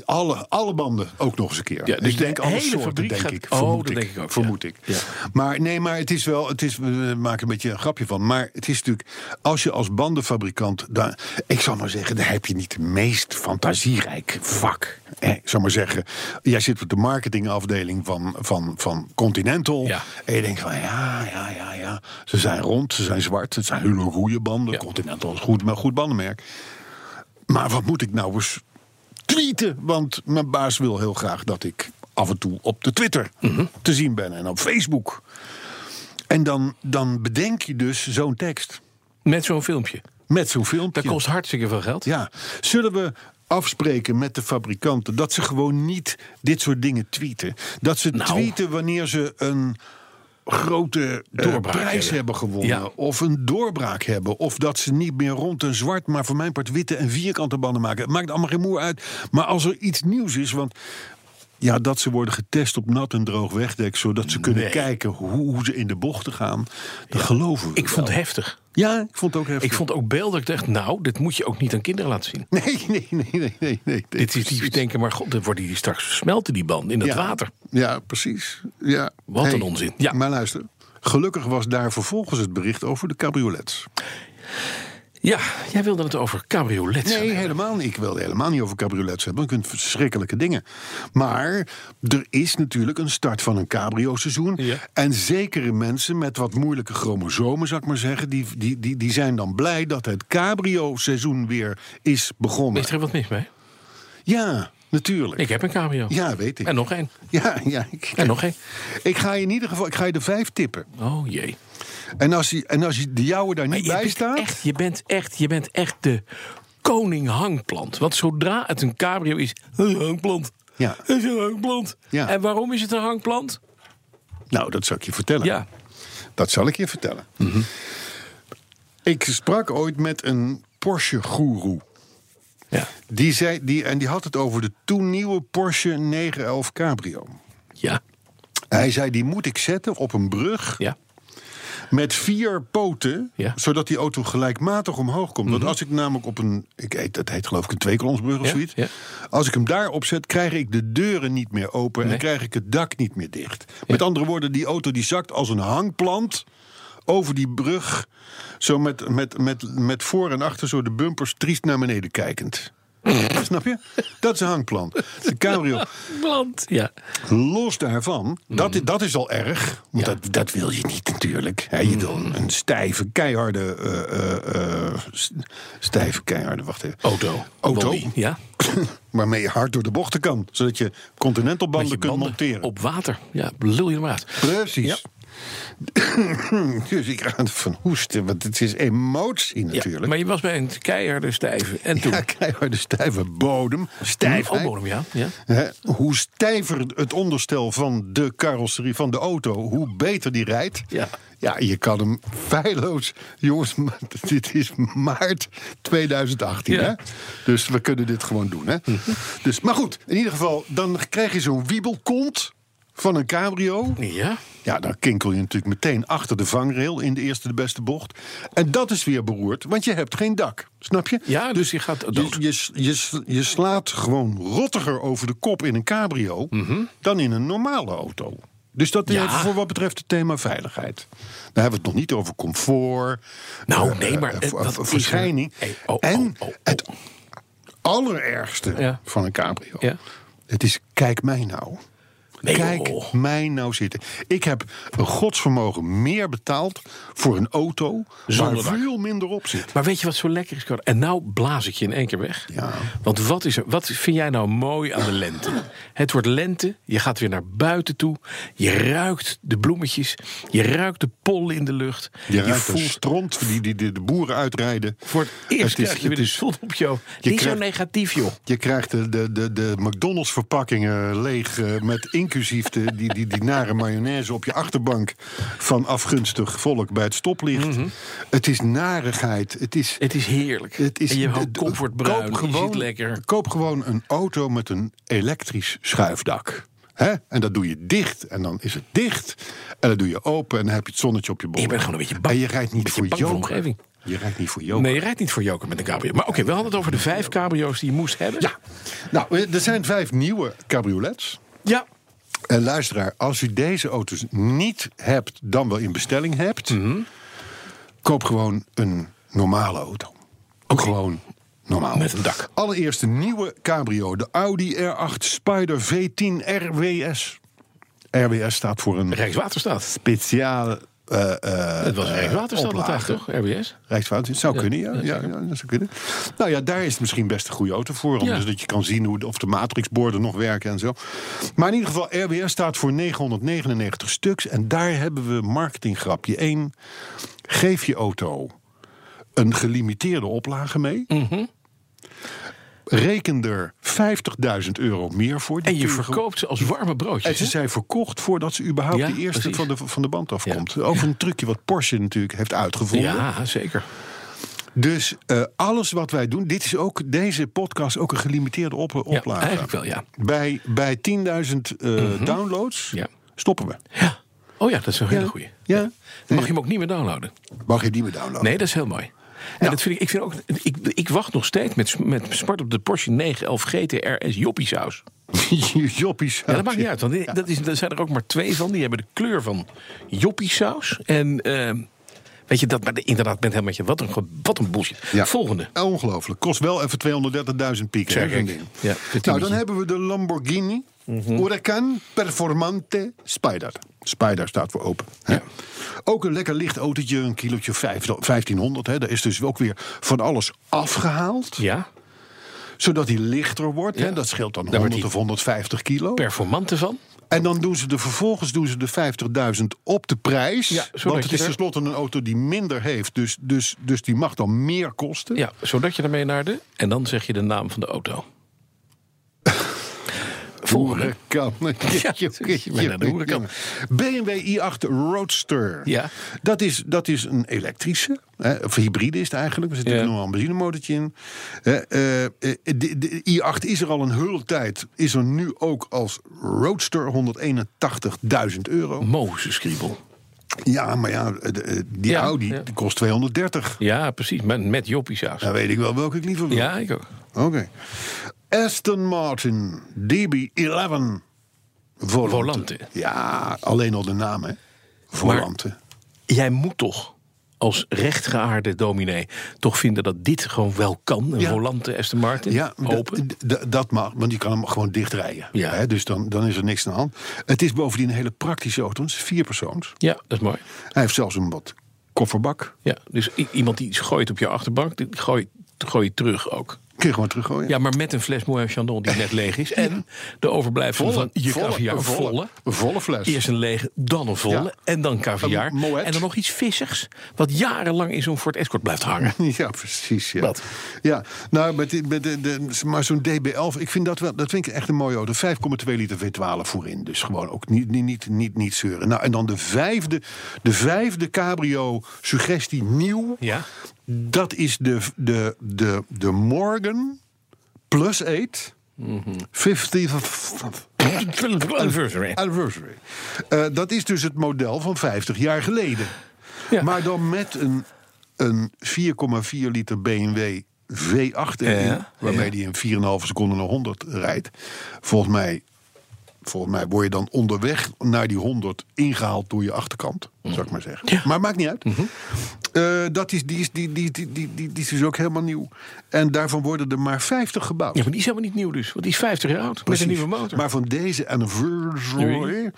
Alle, alle banden ook nog eens een keer. Ja, dus ik denk de alle hele soorten, fabriek denk gaat- ik. Oh, Vermoed dat ik, denk ik ook, Vermoed ja. ik. Ja. Maar nee, maar het is wel, het is, we maken een beetje een grapje van. Maar het is natuurlijk, als je als bandenfabrikant, dan, ik zal maar zeggen, daar heb je niet het meest fantasierijk vak. Eh, ik zal maar zeggen, jij zit op de marketingafdeling van, van, van Continental. Ja. En je denkt van, ja, ja, ja, ja. Ze zijn rond, ze zijn zwart, het zijn hele goede banden. Continental is goed, maar goed bandenmerk. Maar wat moet ik nou eens tweeten? Want mijn baas wil heel graag dat ik af en toe op de Twitter Mhm. te zien ben en op Facebook. En dan, dan bedenk je dus zo'n tekst Met zo'n filmpje. met zo'n filmpje. Dat kost hartstikke veel geld. Ja, zullen we afspreken met de fabrikanten dat ze gewoon niet dit soort dingen tweeten? Dat ze Nou. tweeten wanneer ze een grote eh, Doorbraak prijs hebben. hebben, gewonnen Ja. of een doorbraak hebben of dat ze niet meer rond en zwart, maar voor mijn part witte en vierkante banden maken. Het maakt allemaal geen moer uit. Maar als er iets nieuws is, want ja, dat ze worden getest op nat en droog wegdek, zodat ze kunnen Nee. kijken hoe, ze in de bochten gaan, dat geloven we. Ik vond het heftig. Ja, ik vond het ook heftig. Ik vond ook beelden. Ik dacht, nou, dit moet je ook niet aan kinderen laten zien. Nee, nee, nee, nee, nee. nee Dit is die denken, maar god, dan worden die straks smelten die banden in het ja, water. Ja, precies. Ja. Wat een onzin. Ja. Maar luister, gelukkig was daar vervolgens het bericht over de cabriolets. Ja, jij wilde het over cabriolets. Nee, helemaal niet. Ik wilde helemaal niet over cabriolets hebben. want Je kunt verschrikkelijke dingen. Maar er is natuurlijk een start van een cabrio-seizoen. Ja. En zekere mensen met wat moeilijke chromosomen, zou ik maar zeggen... die, die, die, die zijn dan blij dat het cabrio-seizoen weer is begonnen. Is er wat mis mee? Ja, natuurlijk. Ik heb een cabrio. Ja, weet ik. En nog één. Ja, ja. Ik, En nog één. ik ga je in ieder geval ik ga je er vijf tippen. Oh jee. En als, die, en als die- de jouwe daar niet bij staat... echt, je, bent echt, je bent echt de koning hangplant. Want zodra het een cabrio is, een hangplant. Ja. Is een hangplant. Ja. En waarom is het een hangplant? Nou, dat zal ik je vertellen. Ja. Dat zal ik je vertellen. Ik sprak ooit met een Porsche-goeroe. Ja. Die zei, die, en die had het over de toen nieuwe Porsche 911 Cabrio. Ja. Hij zei, die moet ik zetten op een brug. Ja. Met vier poten, Ja. Mhm. zodat die auto gelijkmatig omhoog komt. Want als ik namelijk op een, ik eet, dat heet geloof ik een tweekolonsbrug of Ja, zoiets. ja. Als ik hem daarop zet, krijg ik de deuren niet meer open Nee. en krijg ik het dak niet meer dicht. Met andere woorden, die auto die zakt als een hangplant over die brug, zo met, met, met, met voor en achter zo de bumpers triest naar beneden kijkend. Snap je? Dat is een hangplan. De cabrio. Plant. Ja. Los daarvan, dat, i- dat is al erg. Want Ja. dat, dat wil je niet natuurlijk. Hè, je wil een, een stijve, keiharde... eh, eh, eh, stijve, keiharde, wacht even. Auto. Auto. Ja. Waarmee je hard door de bochten kan. Zodat je continentalbanden kunt monteren. Op water. Ja, lul je hem uit. Precies. dus ik ga ervan hoesten, want het is emotie Ja, natuurlijk. maar je was bij een keiharde stijve. En toen... Ja, keiharde stijve bodem. Stijf. Oh, bodem, ja. ja. Hoe stijver het onderstel van de carrosserie van de auto, hoe beter die rijdt. Ja. Ja, je kan hem feilloos. Jongens, dit is maart 2018. Ja. Hè? Dus we kunnen dit gewoon doen. Hè? Dus, maar goed, in ieder geval, dan krijg je zo'n wiebelkont van een cabrio. Ja. Ja, dan kinkel je natuurlijk meteen achter de vangrail in de eerste de beste bocht. En dat is weer beroerd, want je hebt geen dak. Snap je? Ja, dus je gaat dood. Je, je, je, je slaat gewoon rottiger over de kop in een cabrio dan in een normale auto. Dus dat is Mhm. Ja. voor wat betreft het thema veiligheid. Dan hebben we het nog niet over comfort. Nou, eh, nee, maar er? verschijning. Hey, oh, en oh, oh, oh. het allerergste Ja. van een cabrio. Ja. Het is, kijk mij nou. Nee, Kijk joh. mij nou zitten. Ik heb een godsvermogen meer betaald voor een auto Zonder waar veel minder op zit. Maar weet je wat zo lekker is? En nou blaas ik je in één keer weg. Ja. Want wat, is er, wat vind jij nou mooi aan de lente? Het wordt lente, je gaat weer naar buiten toe. Je ruikt de bloemetjes. Je ruikt de pollen in de lucht. Je ruikt de voelt stront die, die, die de boeren uitrijden. voor het eerst Het is- krijg je weer is- op jou. Je Niet zo krijgt- negatief, joh. Je krijgt de, de, de, de McDonald's verpakkingen leeg eh, met inclusief de, die, die, die nare mayonaise op je achterbank van afgunstig volk bij het stoplicht. Het is narigheid. Het is, Het is heerlijk. het is en je houdt de- comfortbruin. Koop je gewoon, ziet lekker. koop gewoon een auto met een elektrisch schuifdak. Hè? En dat doe je dicht en dan is het dicht. En dan doe je open en dan heb je het zonnetje op je bol. Ik ben gewoon een beetje bang. En je rijdt niet voor joker. omgeving. Je rijdt niet voor joker. Nee, je rijdt niet voor joker met een cabrio. Maar oké, we hadden het over de vijf cabrio's die je moest hebben. Ja, nou, er zijn vijf nieuwe cabriolets. Ja. En luisteraar, als u deze auto's niet hebt, dan wel in bestelling hebt, koop gewoon een normale auto. Ook gewoon normaal. Met een dak. Allereerst een nieuwe cabrio, de Audi R8 Spider V10 RWS. RWS staat voor een Rijkswaterstaat. speciaal. Eh, eh, Het was eh, Rijkswaterstaat oplage. toch? RWS? Rijkswaterstaat, zou kunnen, ja. ja, dat zou kunnen. Nou ja, daar is het misschien best een goede auto voor. Ja. Dus dat je kan zien hoe, of de matrixborden nog werken en zo. Maar in ieder geval, RWS staat voor 999 stuks. En daar hebben we marketinggrapje 1. Geef je auto een gelimiteerde oplage mee. Mhm. Reken er 50.000 euro meer voor. Die En je verkoopt ze als warme en broodjes. ze hè? zijn verkocht voordat ze überhaupt Ja, de eerste precies. van de, van de band afkomt. Over een trucje wat Porsche natuurlijk heeft uitgevonden. Ja, zeker. Dus eh, alles wat wij doen, dit is ook deze podcast ook een gelimiteerde op, Ja, eigenlijk wel, ja. Bij, bij 10.000 eh, downloads Ja. stoppen we. ja. Oh ja, dat is een hele Ja. goeie. Ja. Mag je hem ook niet meer downloaden. Mag je die meer downloaden? Nee, dat is heel mooi. En dat vind ik, ik, vind ook, ik, ik wacht nog steeds met, met smart op de Porsche 911 GTR S joppiesaus. Joppies. Ja, dat maakt niet uit, want dat is, er zijn er ook maar twee van. Die hebben de kleur van joppiesaus. En ehm, weet je, dat, maar de- inderdaad, bent helemaal met je. Wat een, wat een bullshit. Ja. Volgende. Ongelooflijk. Kost wel even 230.000 piek. Zeg ik. ding. Ja, nou, dan hebben we de Lamborghini Huracan Performante Spider. Spider staat voor open. Ook een lekker licht autootje, een kilootje vijf- 1500. Hè? Daar is dus ook weer van alles afgehaald. Ja, Zodat hij lichter wordt. Hè? Dat scheelt dan Daar wordt 100 hij of 150 kilo. performante van. En dan doen ze de, vervolgens doen ze de 50.000 op de prijs. Ja, want het is tenslotte een auto die minder heeft. Dus, dus, dus die mag dan meer kosten. Ja, zodat je ermee naar de... En dan zeg je de naam van de auto. Volgende. Huracan. Ja, de Huracan. BMW i8 Roadster. Ja. Dat is, dat is een elektrische. Hè, of hybride is het eigenlijk. Er zit natuurlijk nog wel een benzinemotortje in. Eh, eh, de, de i8 is er al een hele tijd. Is er nu ook als Roadster 181.000 euro. Mozes kriebel. Ja, maar ja, de- die Ja, Audi ja. kost 230. Ja, precies. Met, met joppiesaus. Dan weet ik wel welke ik liever wil. Ja, ik ook. Oké. Aston Martin DB11 Volante. Volante. Ja, alleen al de naam, hè? Volante. Jij moet toch als rechtgeaarde dominee toch vinden dat dit gewoon wel kan. Een Ja. volante Aston Martin. Ja, open. dat mag, want je kan hem gewoon dichtrijden. Ja. Hè, dus dan, dan is er niks aan de hand. Het is bovendien een hele praktische auto. Het is vier persoons. Ja, dat is mooi. Hij heeft zelfs een wat kofferbak. Ja, dus iemand die iets gooit op je achterbank, die gooi, gooi je terug ook. Kun je gewoon teruggooien. Ja, maar met een fles Moët Chandon die net leeg is. En de overblijfselen van je caviar. volle, volle. fles. Eerst een lege, dan een volle. Ja. En dan caviar. En dan nog iets vissigs. Wat jarenlang in zo'n Ford Escort blijft hangen. Ja, precies. Ja. Wat? Ja, nou, met, die- met de, de, maar zo'n DB11, ik vind dat wel, dat vind ik echt een mooie auto. 5,2 liter V12 voorin, dus gewoon ook niet, niet, niet, niet, niet zeuren. Nou, en dan de vijfde, de vijfde cabrio suggestie nieuw. Ja. Dat is de, de, de, de Morgan Plus 8. 50th Anniversary. anniversary. Eh, dat is dus het model van 50 jaar geleden. Ja. Maar dan met een, een 4,4 liter BMW V8 erin, Ja, waarmee die in 4,5 seconden naar 100 rijdt. Volgens mij, volgens mij word je dan onderweg naar die 100 ingehaald door je achterkant, zou ik maar zeggen. Maar maakt niet uit. Mhm. Eh, dat is, die, is, die, die, die, die, die, die is dus ook helemaal nieuw. En daarvan worden er maar 50 gebouwd. Ja, maar die is helemaal niet nieuw dus. Want die is 50 jaar oud. Met een nieuwe motor. Maar van deze anniversary,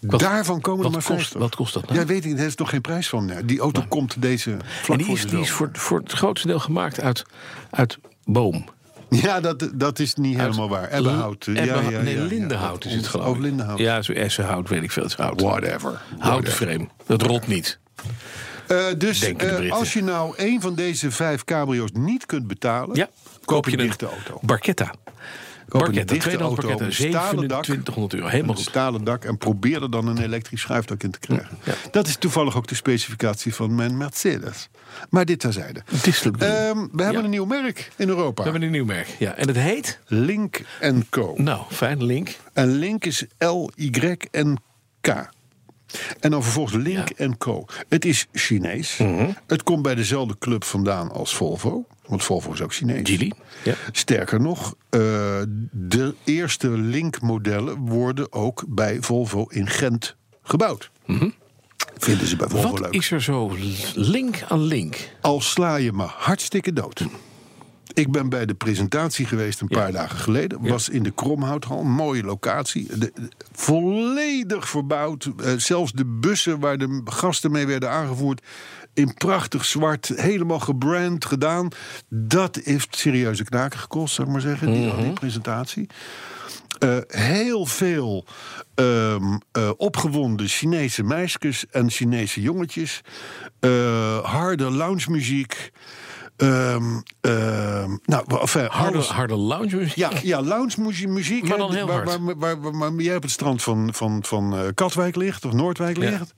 Wat- daarvan komen er maar kost- 50. wat kost dat nou? Ja, weet ik, daar is nog geen prijs van. Die auto komt deze vlak en die voor is, de die is voor, voor het grootste deel gemaakt uit, uit boom. Ja, dat, dat is niet helemaal waar. Ebbenhout. ja, ja, nee, lindenhout is het Of- geloof ik. Of lindenhout. Ja, zo essenhout, weet ik veel. Het is hout. Whatever. Houten frame. Dat rolt niet. Eh, dus eh, als je nou een van deze vijf cabrio's niet kunt betalen... Ja, koop je een een dichte auto Barchetta, met stalen dak. 2700 euro. Helemaal een stalen dak en probeer er dan een elektrisch schuifdak in te krijgen. Ja. Dat is toevallig ook de specificatie van mijn Mercedes. Maar dit terzijde. Het is. Ehm, we hebben Ja. een nieuw merk in Europa. We hebben een nieuw merk. Ja, en het heet? Link Co. Nou, fijn, Link. En Link is L-Y-N-K. En dan vervolgens Link Co. Het is Chinees. Mhm. Het komt bij dezelfde club vandaan als Volvo. Want Volvo is ook Chinees. Geely. Ja. Sterker nog, eh, de eerste Link-modellen worden ook bij Volvo in Gent gebouwd. Vinden ze bij Volvo Mhm. Wat leuk. is er zo link aan link? Al sla je me hartstikke dood. Ik ben bij de presentatie geweest een paar dagen geleden. Was in de Kromhouthal, mooie locatie. De- de- volledig verbouwd. Eh, zelfs de bussen waar de gasten mee werden aangevoerd... in prachtig zwart, helemaal gebrand gedaan. Dat heeft serieuze knaken gekost, zeg maar zeggen, die, die presentatie. Eh, heel veel ehm, eh, opgewonden Chinese meisjes en Chinese jongetjes. Harde lounge-muziek. Ehm, ehm, nou, Harde, alles- harde lounge muziek? ja, ja lounge muziek. Maar dan heel waar, hard. Waar, waar, waar, waar jij op het strand van, van, van eh, Katwijk ligt, of Noordwijk Ja. ligt.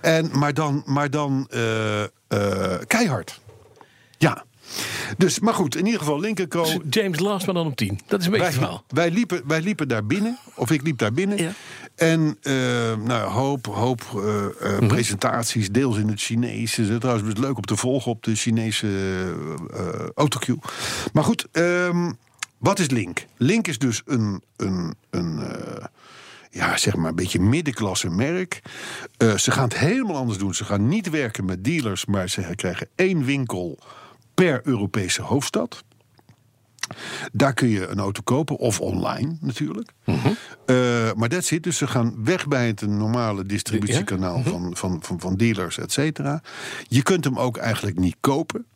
En, maar dan, maar dan eh, eh, keihard. Ja. Dus, maar goed, in ieder geval Linkerco. James Last, maar dan op 10. Dat is een beetje het Wij, verhaal. wij, liepen, wij liepen daar binnen, of ik liep daar binnen. Ja. En eh, nou, hoop, hoop eh, eh, Mhm. presentaties, deels in het Chinees. Het is trouwens best leuk om te volgen op de Chinese autocue. Maar goed, ehm, wat is Link? Link is dus een, een, een ja, zeg maar een beetje middenklasse merk. Ze gaan het helemaal anders doen. Ze gaan niet werken met dealers, maar ze krijgen één winkel per Europese hoofdstad. Daar kun je een auto kopen, of online natuurlijk. Eh, maar dat zit dus. Ze gaan weg bij het normale distributiekanaal van, van, van, van dealers, et cetera. Je kunt hem ook eigenlijk niet kopen.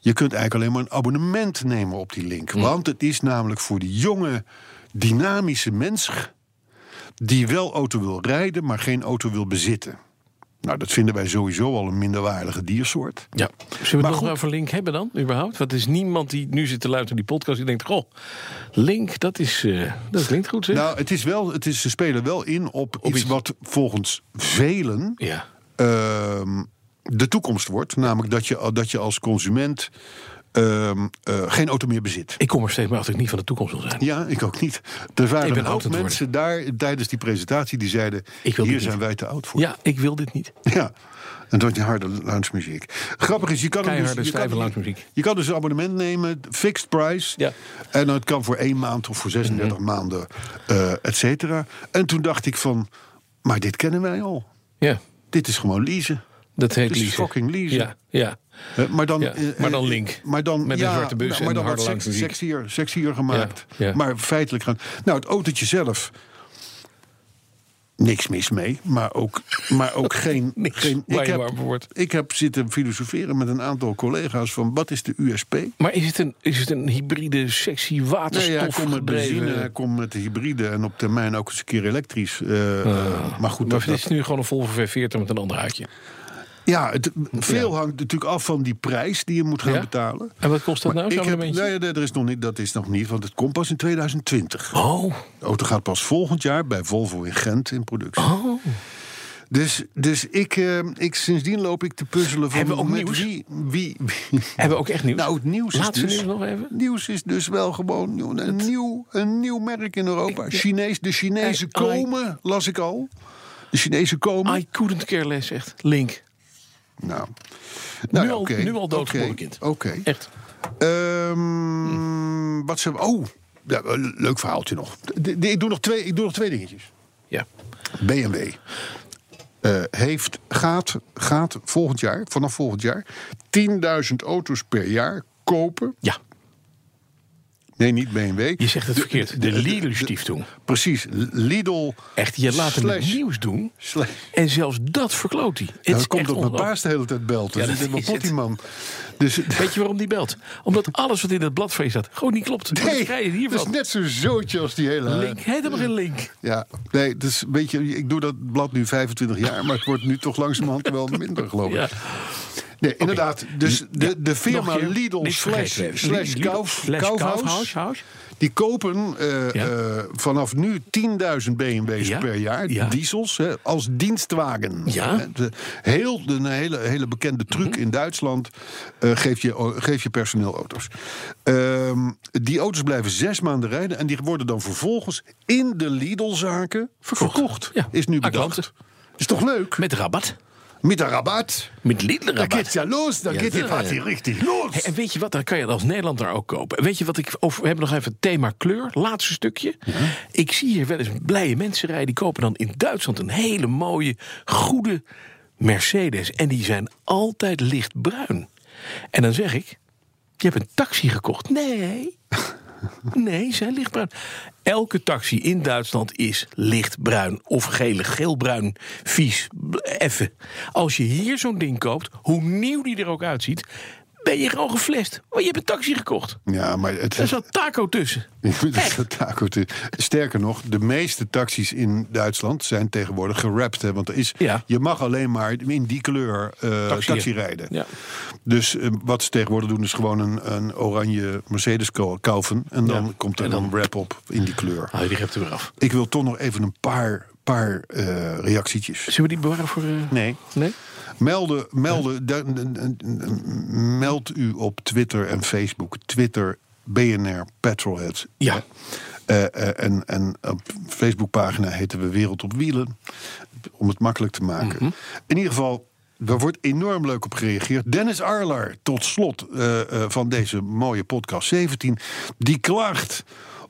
Je kunt eigenlijk alleen maar een abonnement nemen op die link. Want het is namelijk voor die jonge, dynamische mens... die wel auto wil rijden, maar geen auto wil bezitten. Nou, dat vinden wij sowieso al een minderwaardige diersoort. Ja. Zullen we Maar het nog goed. over Link hebben dan, überhaupt? Want er is niemand die nu zit te luisteren naar die podcast... die denkt, goh, Link, dat, is, eh, dat klinkt goed, zeg. Nou, het is wel, het is, ze spelen wel in op, iets, iets. wat volgens velen ja. ehm, de toekomst wordt. Namelijk dat je, dat je als consument ehm, eh, geen auto meer bezit. Ik kom er steeds maar achter ik niet van de toekomst wil zijn. Ja, ik ook niet. Er waren een hoop het mensen daar tijdens die presentatie die zeiden... Ik wil hier zijn niet. wij te oud voor. Ja, ik wil dit niet. Ja. En dat je harde lounge-muziek. Grappig is, je kan, Keiharde, dus, je, kan, je kan dus een abonnement nemen, fixed price. Ja. En het kan voor één maand of voor 36 Mhm. maanden, eh et cetera. En toen dacht ik van, maar dit kennen wij al. Ja, Dit is gewoon leasen. Dat heet leasen. fucking leasen. Ja, ja. Eh, maar, dan, Ja, eh, maar eh, dan link. Maar dan, Met een ja, zwarte bus nou, en maar dan harde wat langs sexier, sexier gemaakt. Ja, ja. Maar feitelijk gaan. Nou, het autootje zelf. Niks mis mee, maar ook, maar ook geen. Niks geen ik, heb, ik heb zitten filosoferen met een aantal collega's van wat is de USP? Maar is het een, is het een hybride, sexy Nee, waterstof hij komt met benzine, komt met de hybride en op termijn ook eens een keer elektrisch. eh, eh, maar goed, Maar dat, het is nu gewoon een Volvo V40 met een ander uitje. Ja, het, veel hangt natuurlijk af van die prijs die je moet gaan Ja? betalen. En wat kost dat Maar nou, zo'n ik abonnementje? nee, nee, er is nog niet, dat is nog niet, want het komt pas in 2020. Oh, De auto gaat pas volgend jaar bij Volvo in Gent in productie. oh. Dus, dus ik, eh, ik, sindsdien loop ik te puzzelen van Hebben we ook nieuws? wie, wie, wie- Hebben we ook echt nieuws? Nou, het nieuws Laatste is dus, nieuws nog even? nieuws is dus wel gewoon een, nieuw, een nieuw merk in Europa. Chinees, de Chinezen I- I- komen, las ik al. De Chinezen komen. I couldn't care less, echt. Link. Nou, nou nu, ja, al, oké, nu al doodgeboren kind. Oké. Echt. Ehm, wat ze. Oh, ja, leuk verhaaltje nog. De- de- ik, doe nog twee, ik doe nog twee dingetjes. Ja. BMW eh, heeft, gaat, gaat volgend jaar, vanaf volgend jaar, 10.000 auto's per jaar kopen. Ja, Nee, niet BMW. je zegt het verkeerd. De Lidl Stiftung. Precies, Lidl. Echt, je laat hem het slash- nieuws doen. slash- En zelfs dat verkloot hij. Het komt op mijn baas de hele tijd belt. Ja, Ja, dat is man. Dus, Weet je waarom die belt? Omdat alles wat in dat blad staat gewoon niet klopt. nee, dat is net zo'n zootje als die hele... Link, helemaal geen link. Ja, nee, dus weet je, ik doe dat blad nu 25 jaar, maar het wordt nu toch langzamerhand wel minder, geloof ik. Ja. Nee, inderdaad. Dus de, de firma Lidl slash, slash Kauf, Kaufhaus, Kaufhaus, Haus. die kopen eh, Ja. eh, vanaf nu 10.000 BMW's Ja. per jaar, Ja. diesels, hè, als dienstwagen. De- heel, de, een hele, hele bekende truc Mhm. in Duitsland, eh geef, je, geef je personeel auto's. Ehm, die auto's blijven zes maanden rijden en die worden dan vervolgens in de Lidl-zaken verkocht. Ja. Is nu bedacht. Is toch leuk? Met rabat. Met een rabat. Met Lidl Dan rabat. geht's ja los, dan Ja, gaat die ja. party richtig los. Hey, en weet je wat, dan kan je dat als Nederlander ook kopen. Weet je wat ik, of we hebben nog even het thema kleur, laatste stukje. Ik zie hier wel eens blije mensen rijden, die kopen dan in Duitsland een hele mooie, goede Mercedes. En die zijn altijd lichtbruin. En dan zeg ik, je hebt een taxi gekocht. Nee, nee, zijn lichtbruin. Elke taxi in Duitsland is lichtbruin of gelig, geelbruin, vies, effen. Als je hier zo'n ding koopt, hoe nieuw die er ook uitziet, ben je gewoon geflest. Want je hebt een taxi gekocht. Ja, maar het Er zat taco tussen. Een taco te- Sterker nog, de meeste taxis in Duitsland zijn tegenwoordig gerapt. Hè, want er is, Ja. je mag alleen maar in die kleur eh, taxi rijden. Ja. Dus eh, wat ze tegenwoordig doen is gewoon een, een oranje Mercedes kaufen. En dan Ja. komt er En dan dan- wrap op in die kleur. Haal je die rept er weer af. Ik wil toch nog even een paar, paar eh, reactietjes. Zullen we die bewaren voor... Nee. Nee? Melden, melden, meld u op Twitter en Facebook. Twitter, BNR, Petrolhead. Ja. Eh, eh, en, en op Facebookpagina heten we Wereld op Wielen. Om het makkelijk te maken. Mhm. In ieder geval, daar wordt enorm leuk op gereageerd. Dennis Arlar, tot slot eh, van deze mooie podcast 17. Die klaagt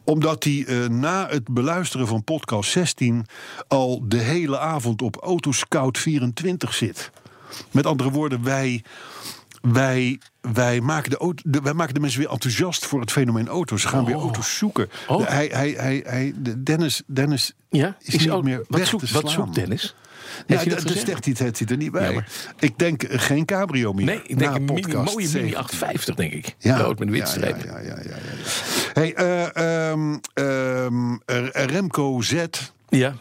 omdat hij na het beluisteren van podcast 16 al de hele avond op Autoscout 24 zit. Met andere woorden, wij, wij, wij, maken de, auto, de- wij maken de mensen weer enthousiast voor het fenomeen auto's. Ze gaan weer auto's zoeken. Oh. De- hij, hij, hij, hij, de Dennis, Dennis Ja? is, niet ook- meer wat, weg te wat slaan. zoekt Dennis? Ja, Heeft dat zegt hij, het zit er niet bij. Ja, maar- Ik denk eh, geen cabrio meer. Nee, ik denk een mini, mooie Mini 17. 850, denk ik. Ja, Rood met wit ja, streep. Ja, ja. Hey, eh, ehm, ehm, eh, Remco Z. Ja.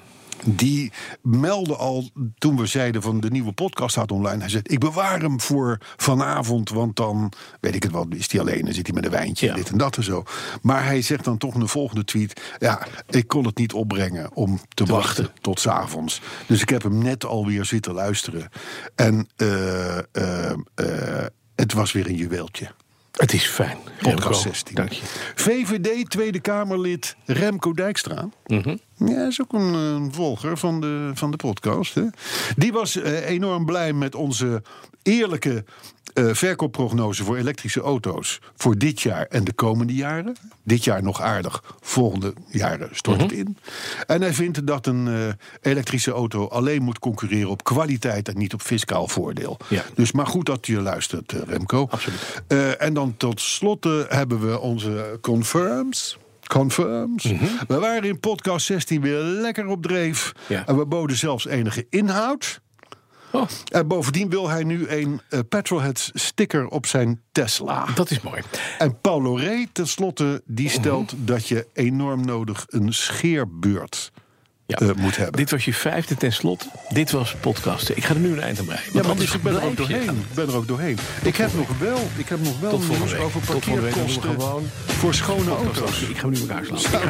Die meldde al toen we zeiden van de nieuwe podcast staat online. Hij zegt: Ik bewaar hem voor vanavond. Want dan weet ik het wel, is hij alleen. Dan zit hij met een wijntje. Ja. Dit en dat en zo. Maar hij zegt dan toch in de volgende tweet: Ja, ik kon het niet opbrengen om te, wachten, wachten. tot 's avonds. Dus ik heb hem net alweer zitten luisteren. En eh, eh, eh, het was weer een juweeltje. Het is fijn. Podcast Remco, 16. Dank je. VVD Tweede Kamerlid Remco Dijkstra. Mhm. Ja, is ook een, volger van de, van de podcast. Hè? Die was eh, enorm blij met onze eerlijke eh, verkoopprognose voor elektrische auto's. Voor dit jaar en de komende jaren. Dit jaar nog aardig, volgende jaren stort het in. En hij vindt dat een eh, elektrische auto alleen moet concurreren op kwaliteit en niet op fiscaal voordeel. Ja. Dus maar goed dat je luistert, eh, Remco. Absoluut. En dan tot slot hebben we onze confirms. Confirms. We waren in podcast 16 weer lekker op dreef. Ja. En we boden zelfs enige inhoud. Oh, En bovendien wil hij nu een eh, Petrolheads sticker op zijn Tesla. dat is mooi. En Paul Loré, tenslotte, die Mhm. stelt dat je enorm nodig een scheerbeurt Ja. eh, moet hebben. Dit was je vijfde ten slotte. Dit was podcasten. Ik ga er nu een eind aan breien. ja, maar dus ik ben er ook doorheen. Ik ben er ook doorheen. Ik heb nog wel, ik heb nog wel nieuws over parkeerkosten gewoon voor schone auto's. Ik ga nu elkaar slaan.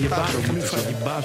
Je baas, ik ga nu vragen, je baas